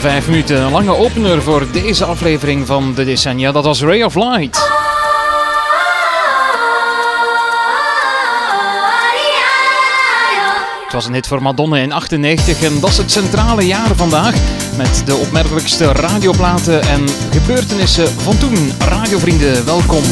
Vijf minuten. Een lange opener voor deze aflevering van de decennia. Dat was Ray of Light. Het was een hit voor Madonna in 98 en dat is het centrale jaar vandaag. Met de opmerkelijkste radioplaten en gebeurtenissen van toen. Radiovrienden, welkom.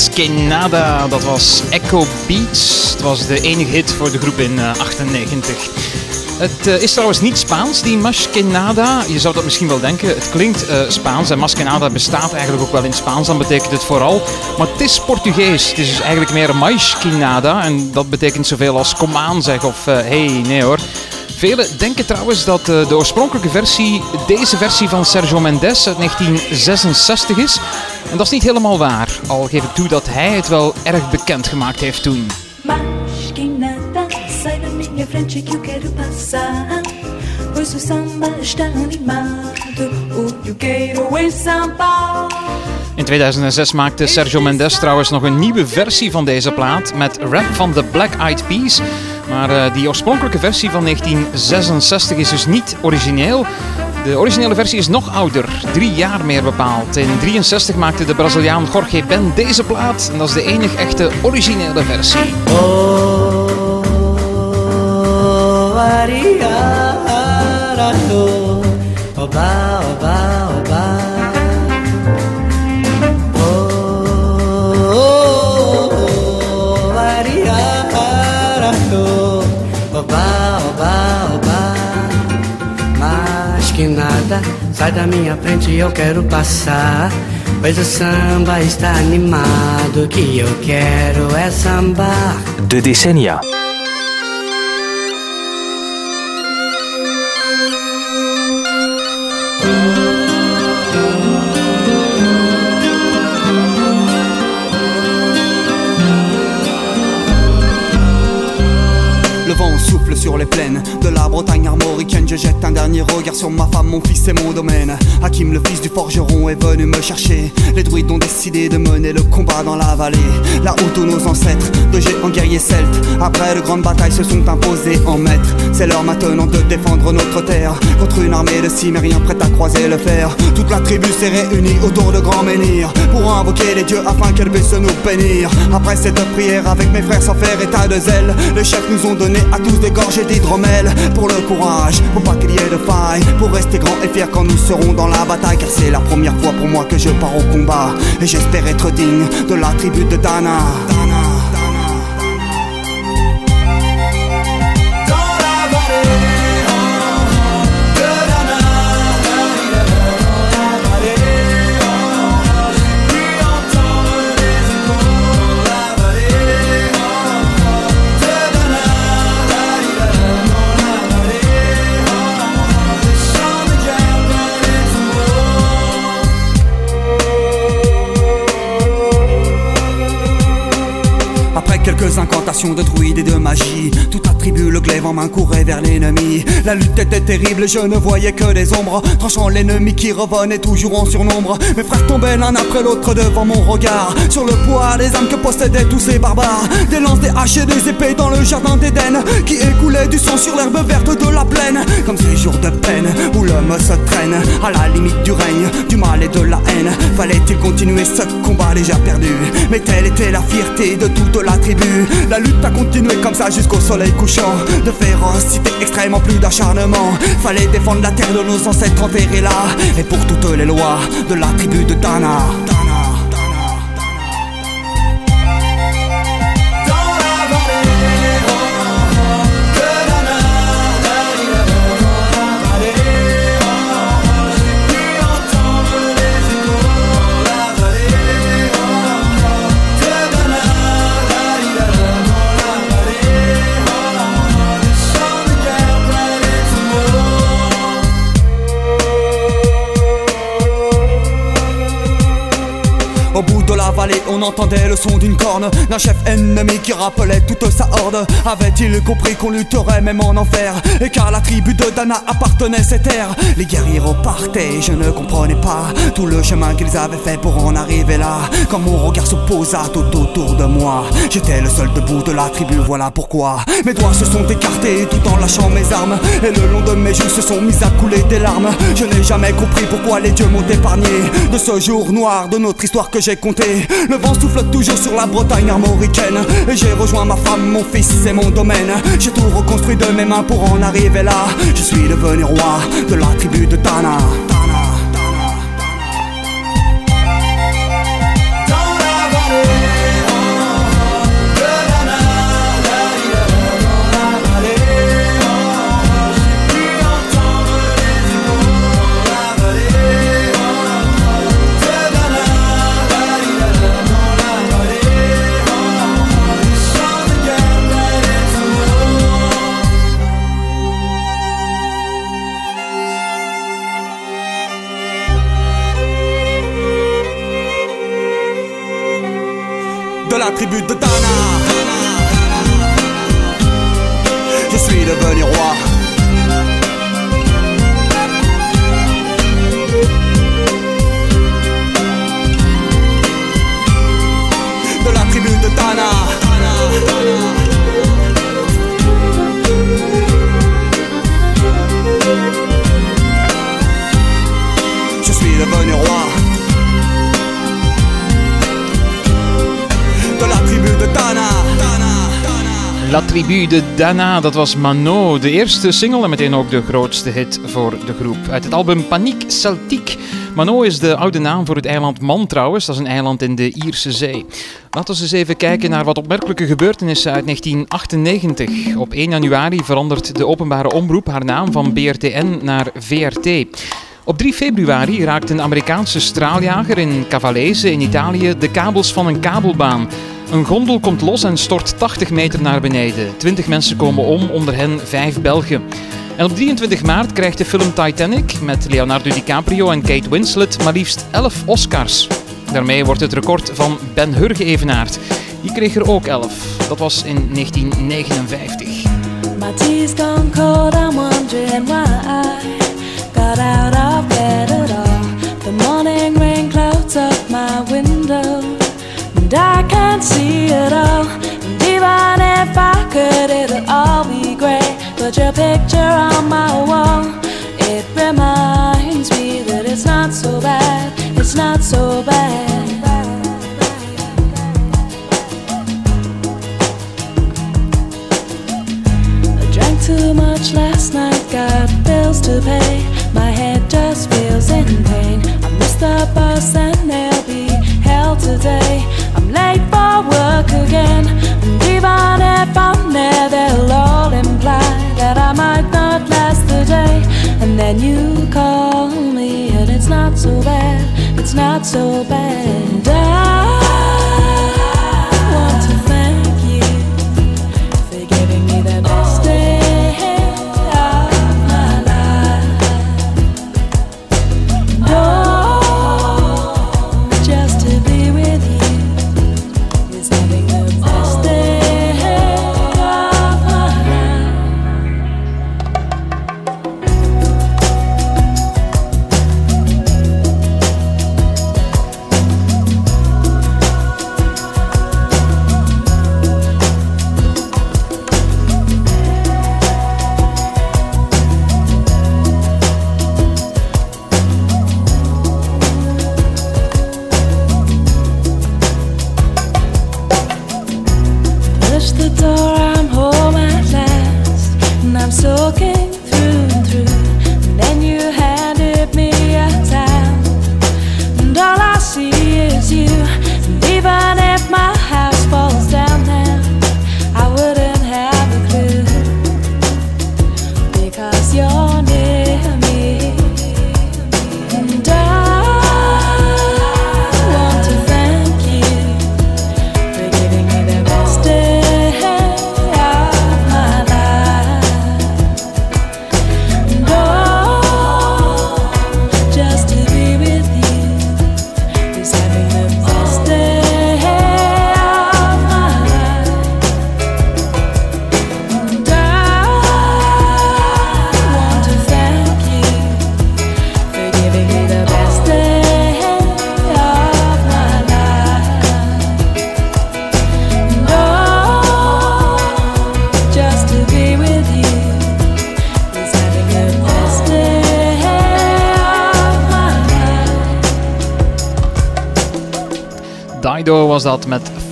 Maskenada, dat was Echo Beats. Het was de enige hit voor de groep in 98. Eh, het uh, is trouwens niet Spaans, die Maskenada. Je zou dat misschien wel denken. Het klinkt uh, Spaans en Maskenada bestaat eigenlijk ook wel in Spaans. Dan betekent het vooral. Maar het is Portugees. Het is dus eigenlijk meer Maiskenada. En dat betekent zoveel als kom aan zeg of hey, nee hoor. Velen denken trouwens dat de oorspronkelijke versie deze versie van Sergio Mendes uit 1966 is. En dat is niet helemaal waar, al geef ik toe dat hij het wel erg bekend gemaakt heeft toen. In 2006 maakte Sergio Mendes trouwens nog een nieuwe versie van deze plaat met rap van The Black Eyed Peas. Maar uh, die oorspronkelijke versie van 1966 is dus niet origineel. De originele versie is nog ouder, drie jaar meer bepaald. In 63 maakte de Braziliaan Jorge Ben deze plaat en dat is de enige echte originele versie. Oh, Sai da minha frente, eu quero passar. Pois o samba está animado. Que eu quero é sambar. De decennia. Sur les plaines de la Bretagne armoricaine. Je jette un dernier regard sur ma femme, mon fils et mon domaine. Hakim, le fils du forgeron, est venu me chercher. Les druides ont décidé de mener le combat dans la vallée. Là où tous nos ancêtres, de géants guerriers celtes, après de grandes batailles, se sont imposés en maîtres. C'est l'heure maintenant de défendre notre terre contre une armée de cimériens prête à croiser le fer. Toute la tribu s'est réunie autour de grands menhirs pour invoquer les dieux afin qu'elle puisse nous bénir. Après cette prière, avec mes frères sans faire état de zèle, les chefs nous ont donné à tous des d'hydromel pour le courage, pour pas qu'il y ait de faille, pour rester grand et fier quand nous serons dans la bataille. Car c'est la première fois pour moi que je pars au combat et j'espère être digne de la tribu de Dana. De druides et de magie. Tout attribue le glaive en main courait vers l'ennemi. La lutte était terrible, je ne voyais que des ombres. Tranchant l'ennemi qui revenait toujours en surnombre. Mes frères tombaient l'un après l'autre devant mon regard. Sur le poids des âmes que possédaient tous ces barbares. Des lances, des haches et des épées dans le jardin d'Éden. Qui écoulait du sang sur l'herbe verte de la plaine. Comme ces jours de peine où l'homme se traîne à la limite du règne, du mal et de la haine. Fallait-il continuer ce combat déjà perdu? Mais telle était la fierté de toute la tribu. La lutte a continué comme ça jusqu'au soleil couchant. De férocité extrêmement plus d'acharnement. Fallait défendre la terre de nos ancêtres enterrés là. Et pour toutes les lois de la tribu de Dana. On entendait le son d'une corne d'un chef ennemi qui rappelait toute sa horde. Avait-il compris qu'on lutterait même en enfer Et car la tribu de Dana appartenait cette terre Les guerriers repartaient, je ne comprenais pas tout le chemin qu'ils avaient fait pour en arriver là. Quand mon regard se posa tout autour de moi, j'étais le seul debout de la tribu, voilà pourquoi. Mes doigts se sont écartés tout en lâchant mes armes. Et le long de mes joues se sont mis à couler des larmes. Je n'ai jamais compris pourquoi les dieux m'ont épargné de ce jour noir de notre histoire que j'ai compté. Vent souffle toujours sur la Bretagne armoricaine. Et j'ai rejoint ma femme, mon fils et mon domaine. J'ai tout reconstruit de mes mains pour en arriver là. Je suis devenu roi de la tribu de Tana tribu de Dana. Je suis devenu roi. De la tribu de Dana. Je suis devenu roi. La Tribu de Dana, dat was Mano, de eerste single en meteen ook de grootste hit voor de groep. Uit het album Panique Celtique. Mano is de oude naam voor het eiland Man trouwens, dat is een eiland in de Ierse Zee. Laten we eens even kijken naar wat opmerkelijke gebeurtenissen uit 1998. Op 1 januari verandert de openbare omroep haar naam van BRTN naar VRT. Op 3 februari raakt een Amerikaanse straaljager in Cavallese in Italië de kabels van een kabelbaan. Een gondel komt los en stort 80 meter naar beneden. 20 mensen komen om, onder hen 5 Belgen. En op 23 maart krijgt de film Titanic met Leonardo DiCaprio en Kate Winslet maar liefst 11 Oscars. Daarmee wordt het record van Ben Hur geëvenaard. Die kreeg er ook 11. Dat was in 1959. My tea's gone cold, I'm wondering why I got out of bed at all. The morning rain clouds up my window. And I can't see it all. And even if I could, it'll all be great. But your picture on my wall, it reminds me that it's not so bad. It's not so bad. I drank too much last night, got bills to pay. My head just feels in pain. I missed the bus and they'll be hell today late for work again. And even if I'm there, they'll all imply that I might not last the day. And then you call me, and it's not so bad, it's not so bad. I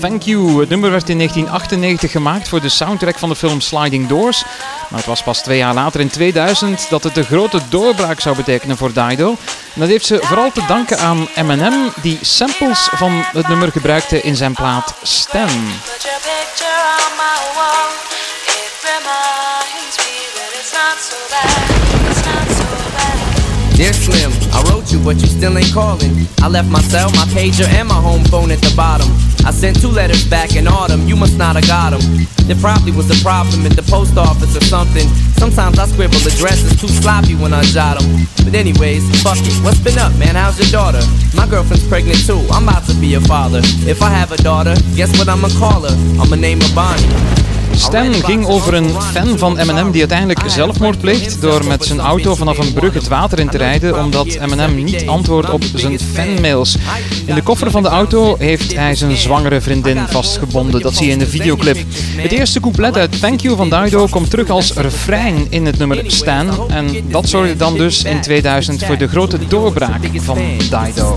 Thank You. Het nummer werd in 1998 gemaakt voor de soundtrack van de film Sliding Doors. Maar het was pas twee jaar later, in 2000, dat het de grote doorbraak zou betekenen voor Dido. En dat heeft ze vooral te danken aan Eminem, die samples van het nummer gebruikte in zijn plaat Stan. Dear Slim, I wrote you, but you still ain't calling. I left my cell, my pager, and my home phone at the bottom. I sent two letters back in autumn, you must not have got them. There probably was a problem at the post office or something. Sometimes I scribble addresses too sloppy when I jot them. But anyways, fuck it, what's been up, man? How's your daughter? My girlfriend's pregnant too, I'm about to be a father. If I have a daughter, guess what I'ma call her? I'ma name her Bonnie. Stan ging over een fan van Eminem die uiteindelijk zelfmoord pleegt door met zijn auto vanaf een brug het water in te rijden omdat Eminem niet antwoordt op zijn fanmails. In de koffer van de auto heeft hij zijn zwangere vriendin vastgebonden. Dat zie je in de videoclip. Het eerste couplet uit Thank You van Dido komt terug als refrein in het nummer Stan. En dat zorgde dan dus in 2000 voor de grote doorbraak van Dido.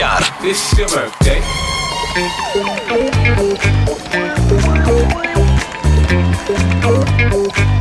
Bestaat 30 jaar. This is your birthday. In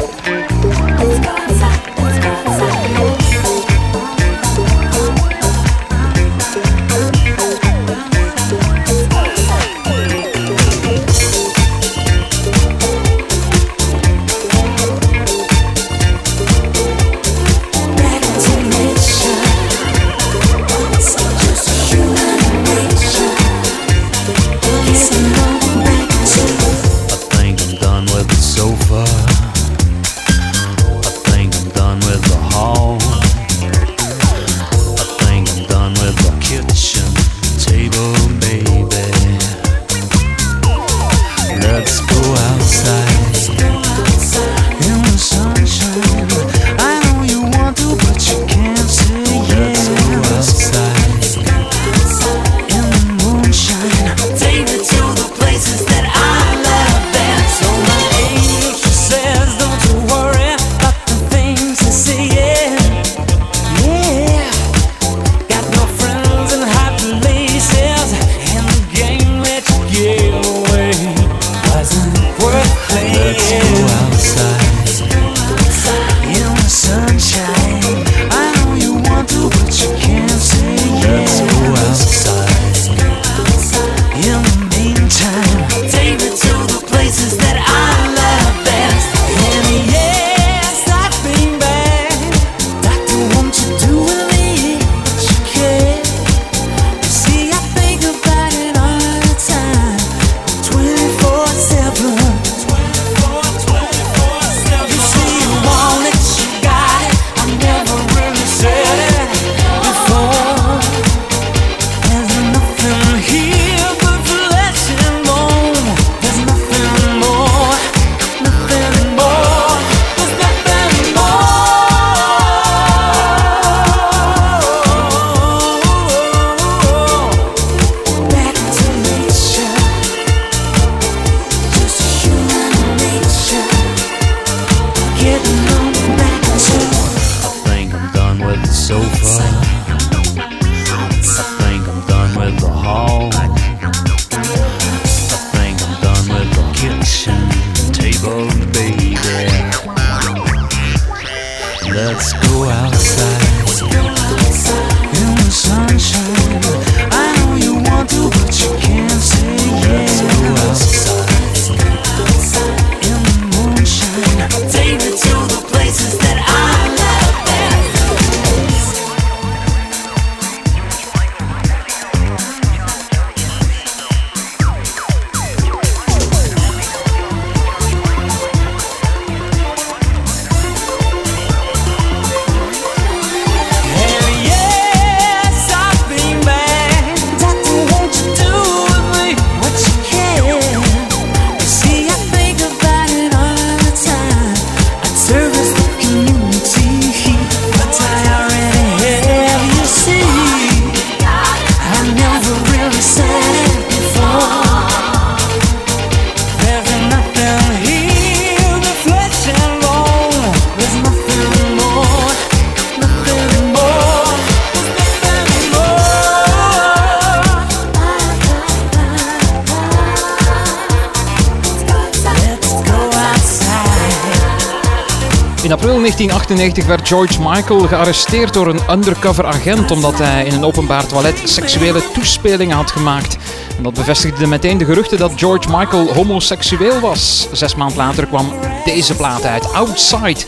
1998 werd George Michael gearresteerd door een undercover agent omdat hij in een openbaar toilet seksuele toespelingen had gemaakt. Dat bevestigde meteen de geruchten dat George Michael homoseksueel was. Zes maand later kwam deze plaat uit, Outside.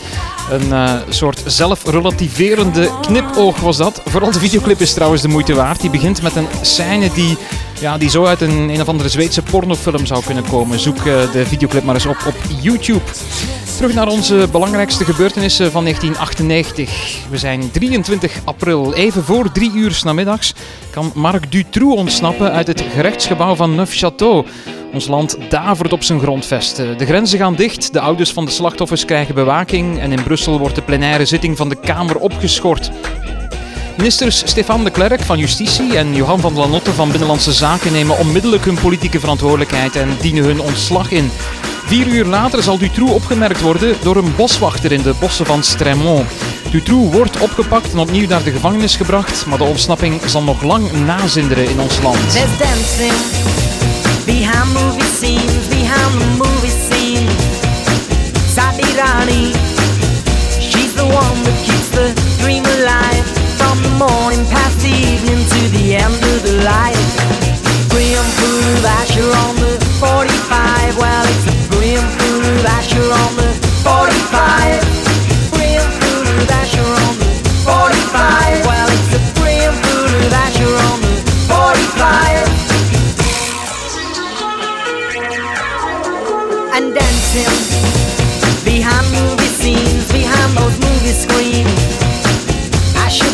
Een uh, soort zelfrelativerende knipoog was dat. Vooral de videoclip is trouwens de moeite waard. Die begint met een scène die, ja, die zo uit een, een of andere Zweedse pornofilm zou kunnen komen. Zoek uh, de videoclip maar eens op op YouTube. Terug naar onze belangrijkste gebeurtenissen van 1998. We zijn 23 april, even voor drie uur namiddags, kan Marc Dutroux ontsnappen uit het gerechtsgebouw van Neufchâteau. Ons land davert op zijn grondvesten. De grenzen gaan dicht, de ouders van de slachtoffers krijgen bewaking en in Brussel wordt de plenaire zitting van de Kamer opgeschort. Ministers Stefan de Klerk van Justitie en Johan van Lanotte van Binnenlandse Zaken nemen onmiddellijk hun politieke verantwoordelijkheid en dienen hun ontslag in. Vier uur later zal Dutroux opgemerkt worden door een boswachter in de bossen van Stremont. Dutroux wordt opgepakt en opnieuw naar de gevangenis gebracht, maar de ontsnapping zal nog lang nazinderen in ons land. There's dancing behind movie behind the movie scene. Sadirani, she's the one that keeps the dream alive from the morning past the evening to the end of the light. Brim full of Asher on the 45. Well, it's a brim full of Asher on the 45. Brim full of Asher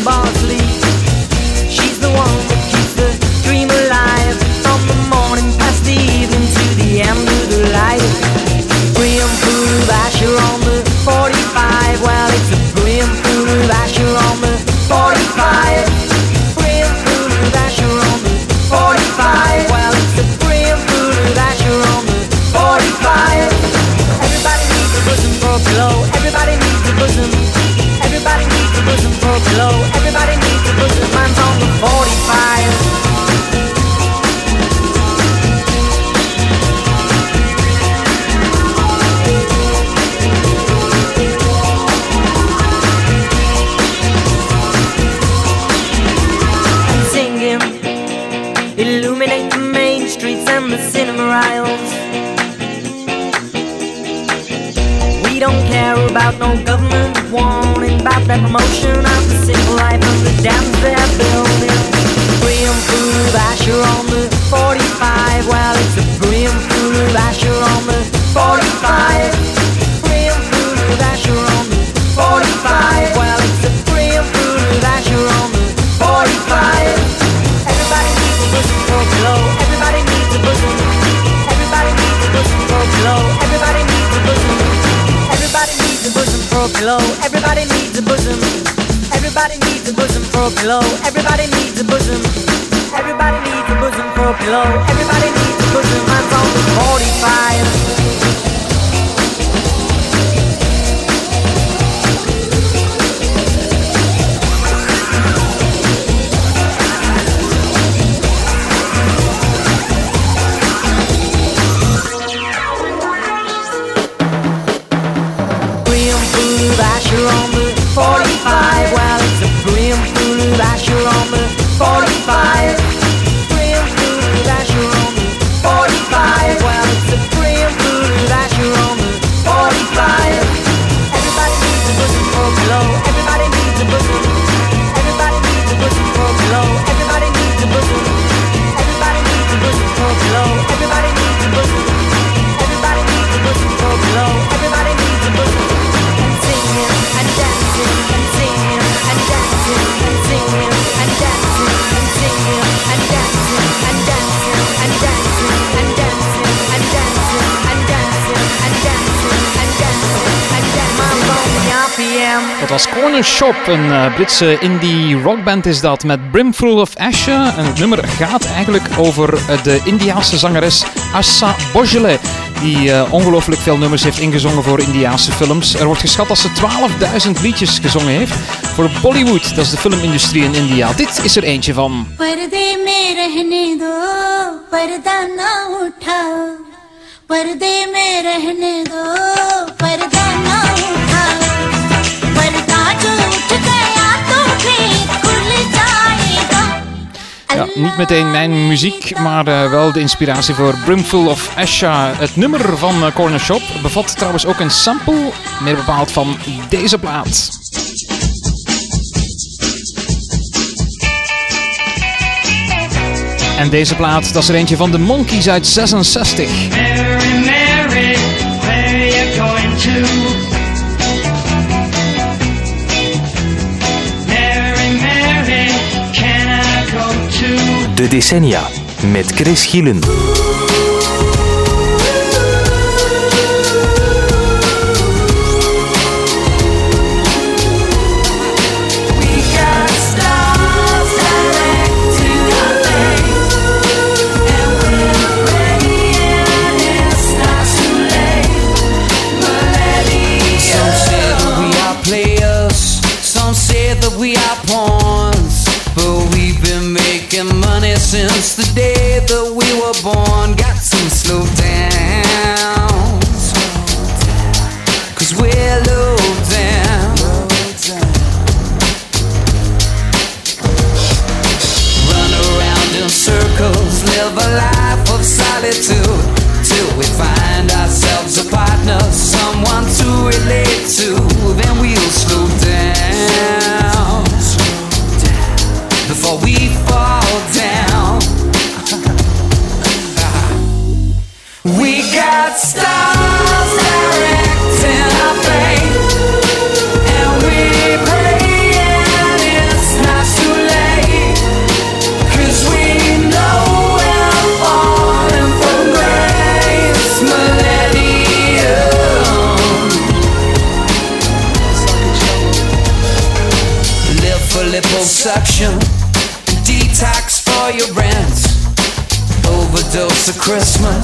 bars Dat was Corner Shop, een eh, Britse indie rockband is dat met Brimful of Ashes. En het nummer gaat eigenlijk over eh, de Indiaanse zangeres Assa Bojale, die eh, ongelooflijk veel nummers heeft ingezongen voor Indiaanse films. Er wordt geschat dat ze 12.000 liedjes gezongen heeft voor Bollywood, dat is de filmindustrie in India. Dit is er eentje van. पर्दे में रहने दो Niet meteen mijn muziek, maar eh, wel de inspiratie voor Brimful of Asha. Het nummer van eh, Corner Shop bevat trouwens ook een sample, meer bepaald van deze plaat. En deze plaat, dat is er eentje van de Monkeys uit 66. Mary, Mary, where you going to? De decennia met Chris Gielen. Christmas,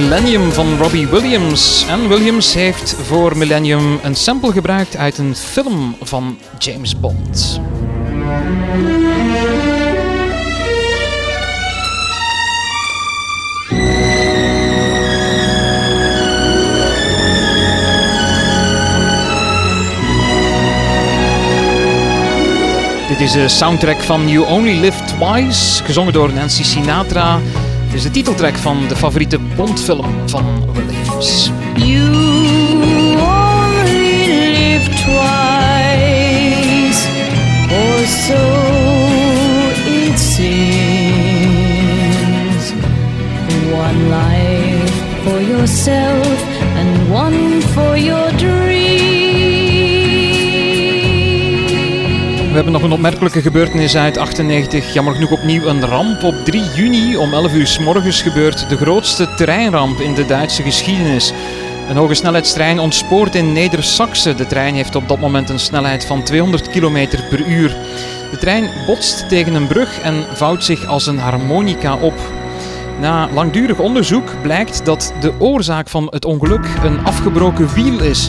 Millennium van Robbie Williams. En Williams heeft voor Millennium een sample gebruikt uit een film van James Bond. Dit is de soundtrack van You Only Live Twice, gezongen door Nancy Sinatra. Dit is de titeltrack van de favoriete Bondfilm van Williams. You only live twice, or so it seems. One life for yourself hebben nog een opmerkelijke gebeurtenis uit 98. Jammer genoeg opnieuw een ramp. Op 3 juni om 11 uur s morgens gebeurt de grootste treinramp in de Duitse geschiedenis. Een hoge snelheidstrein ontspoort in Neder-Saxe. De trein heeft op dat moment een snelheid van 200 km per uur. De trein botst tegen een brug en vouwt zich als een harmonica op. Na langdurig onderzoek blijkt dat de oorzaak van het ongeluk een afgebroken wiel is.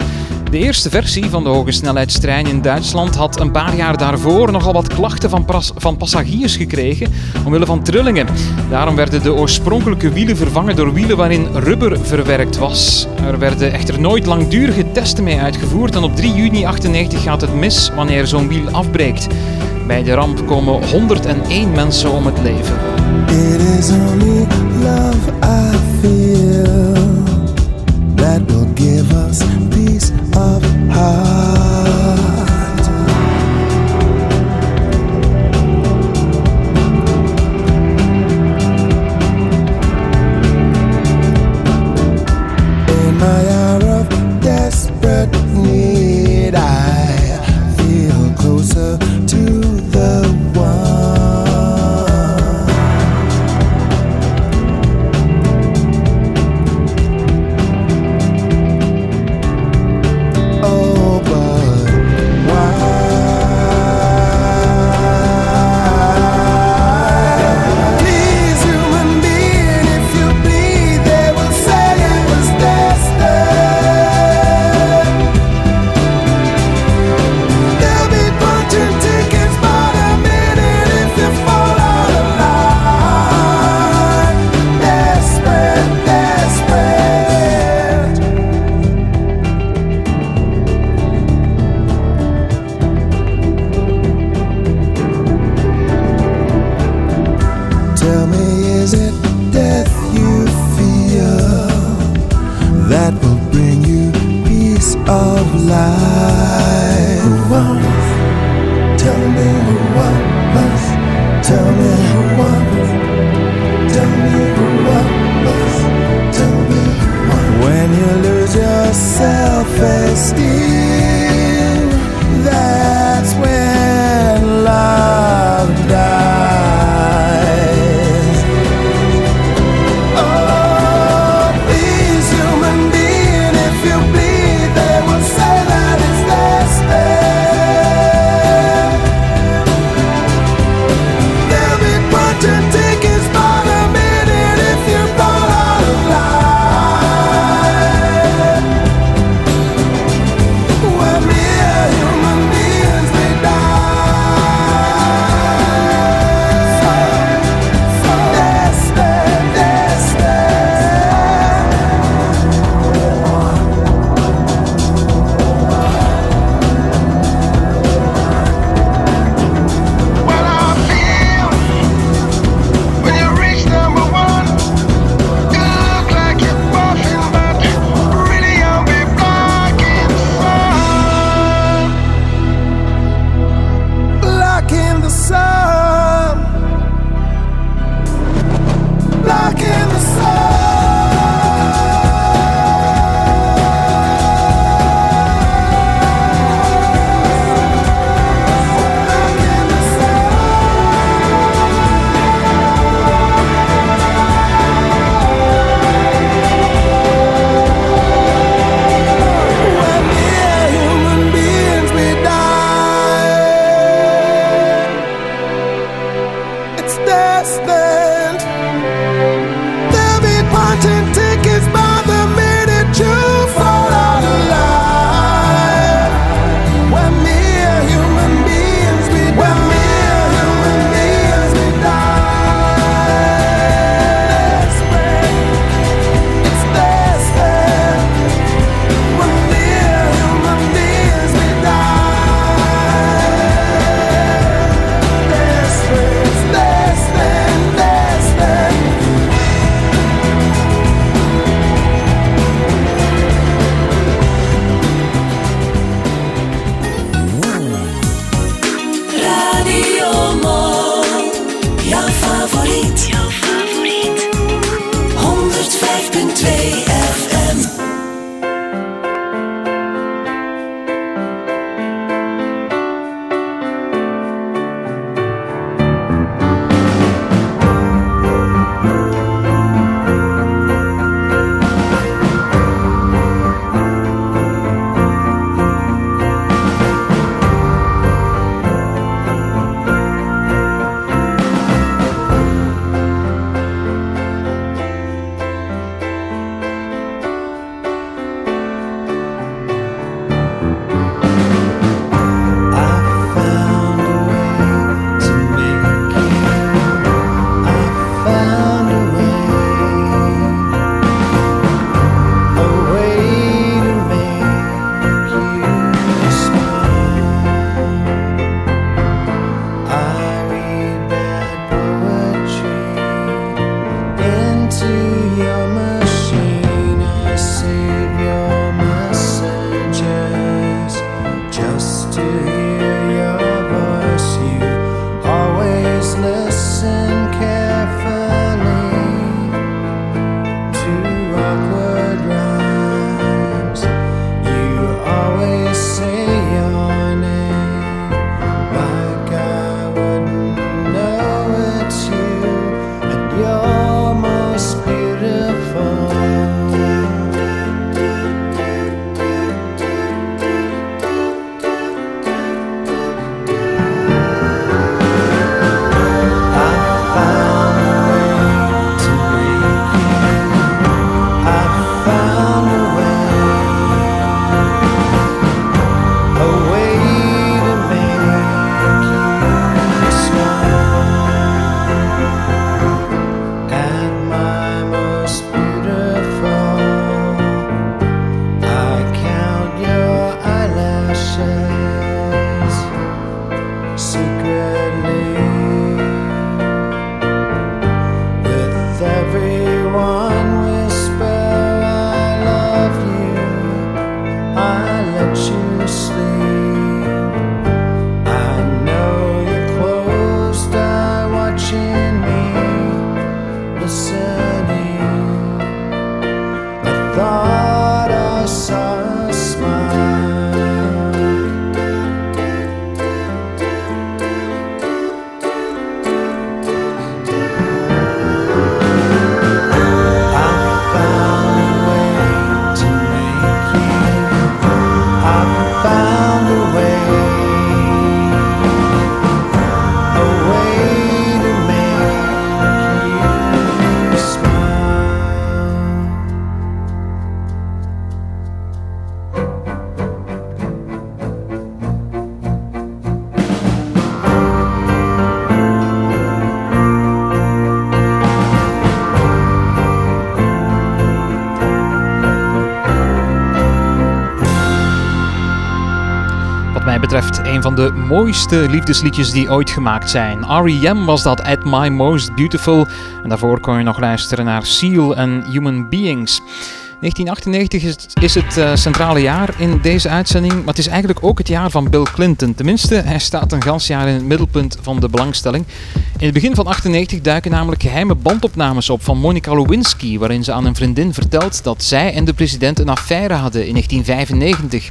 De eerste versie van de hoge snelheidstrein in Duitsland had een paar jaar daarvoor nogal wat klachten van, passagiers gekregen omwille van trillingen. Daarom werden de oorspronkelijke wielen vervangen door wielen waarin rubber verwerkt was. Er werden echter nooit langdurige testen mee uitgevoerd en op 3 juni 98 gaat het mis wanneer zo'n wiel afbreekt. Bij de ramp komen 101 mensen om het leven. It is only love I that of mooiste liefdesliedjes die ooit gemaakt zijn. R.E.M. was dat At My Most Beautiful. En daarvoor kon je nog luisteren naar Seal en Human Beings. 1998 is het uh, centrale jaar in deze uitzending, maar het is eigenlijk ook het jaar van Bill Clinton. Tenminste, hij staat een gans jaar in het middelpunt van de belangstelling. In het begin van 98 duiken namelijk geheime bandopnames op van Monica Lewinsky, waarin ze aan een vriendin vertelt dat zij en de president een affaire hadden in 1995.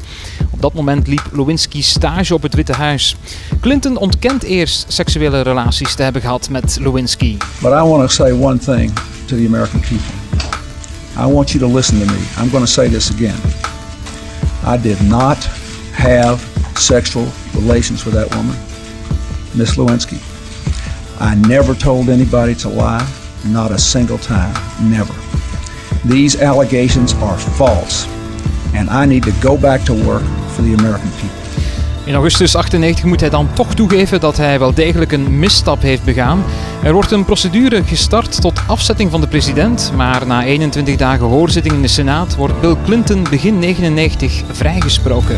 Op dat moment liep Lewinsky stage op het Witte Huis. Clinton ontkent eerst seksuele relaties te hebben gehad met Lewinsky. But I want to say one thing to the American people. I want you to listen to me. I'm going to say this again. I did not have sexual relations with that woman, Miss Lewinsky. I never told anybody to lie, not a single time, never. These allegations are false, and I need to go back to work for the American people. In augustus 98 moet hij dan toch toegeven dat hij wel degelijk een misstap heeft begaan. Er wordt een procedure gestart tot afzetting van de president, maar na 21 dagen hoorzitting in de Senaat wordt Bill Clinton begin 99 vrijgesproken.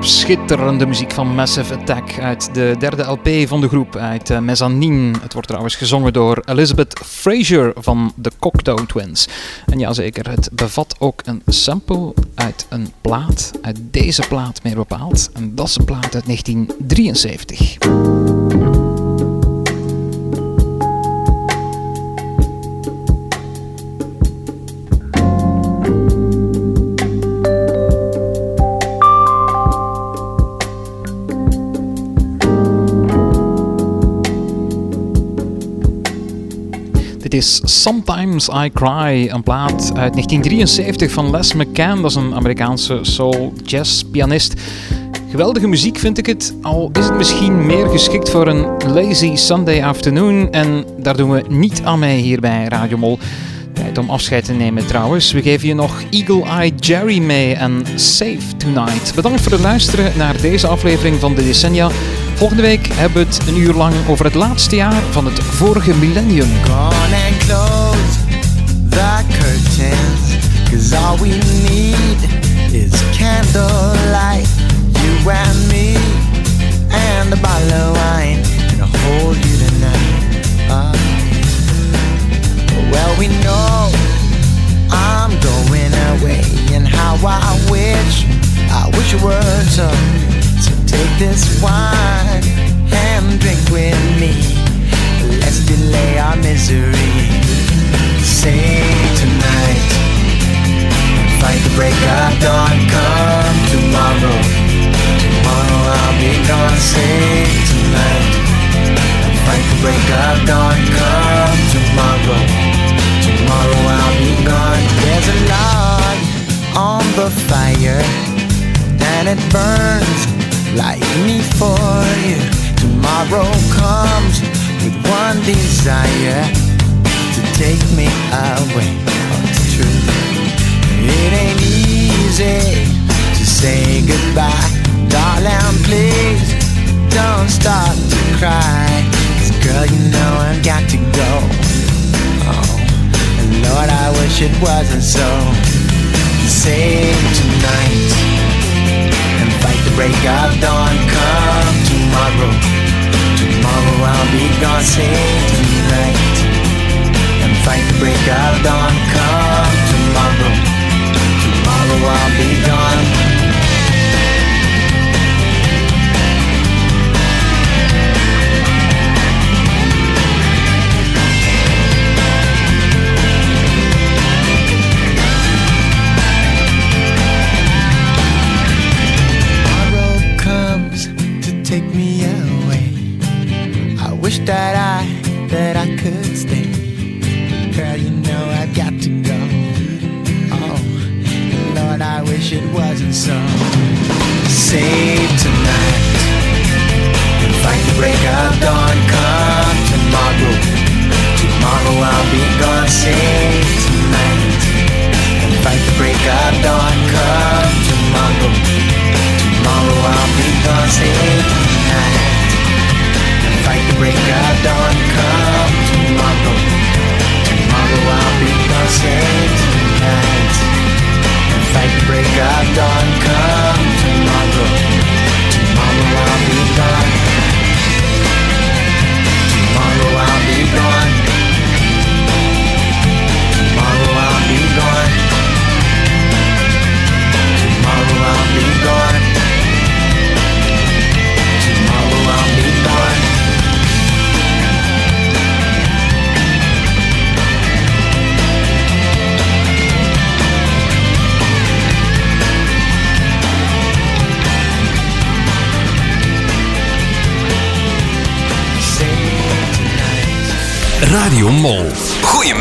Schitterende muziek van Massive Attack uit de derde LP van de groep, uit uh, Mezzanine. Het wordt trouwens gezongen door Elizabeth Fraser van de Cocteau Twins. En ja zeker, het bevat ook een sample uit een plaat, uit deze plaat meer bepaald. En dat is een plaat uit 1973. Is Sometimes I Cry, een plaat uit 1973 van Les McCann. Dat is een Amerikaanse soul jazz pianist. Geweldige muziek vind ik het, al is het misschien meer geschikt voor een lazy Sunday afternoon. En daar doen we niet aan mee hier bij Radio Mol. Tijd om afscheid te nemen trouwens. We geven je nog Eagle Eye Jerry mee en Safe Tonight. Bedankt voor het luisteren naar deze aflevering van de Decennia. Volgende week hebben we het een uur lang over het laatste jaar van het vorige millennium. Gone and close the curtains Cause all we need is candlelight You and me and a bottle of And I'll hold you tonight Well we know I'm going away And how I wish, I wish it were So take this wine and drink with me. Let's delay our misery. Say tonight, fight the break of dawn. Come tomorrow, tomorrow I'll be gone. Say tonight, fight the break of dawn. Come tomorrow, tomorrow I'll be gone. There's a log on the fire, and it burns like me for you. Tomorrow comes with one desire to take me away. Oh, it's true. It ain't easy to say goodbye, darling. Please don't start to cry. Cause girl, you know I've got to go. Oh, and Lord, I wish it wasn't so. Save tonight break of dawn come tomorrow Tomorrow I'll be gone, sing tonight And fight the break of dawn come tomorrow Tomorrow I'll be gone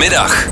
Goedemiddag.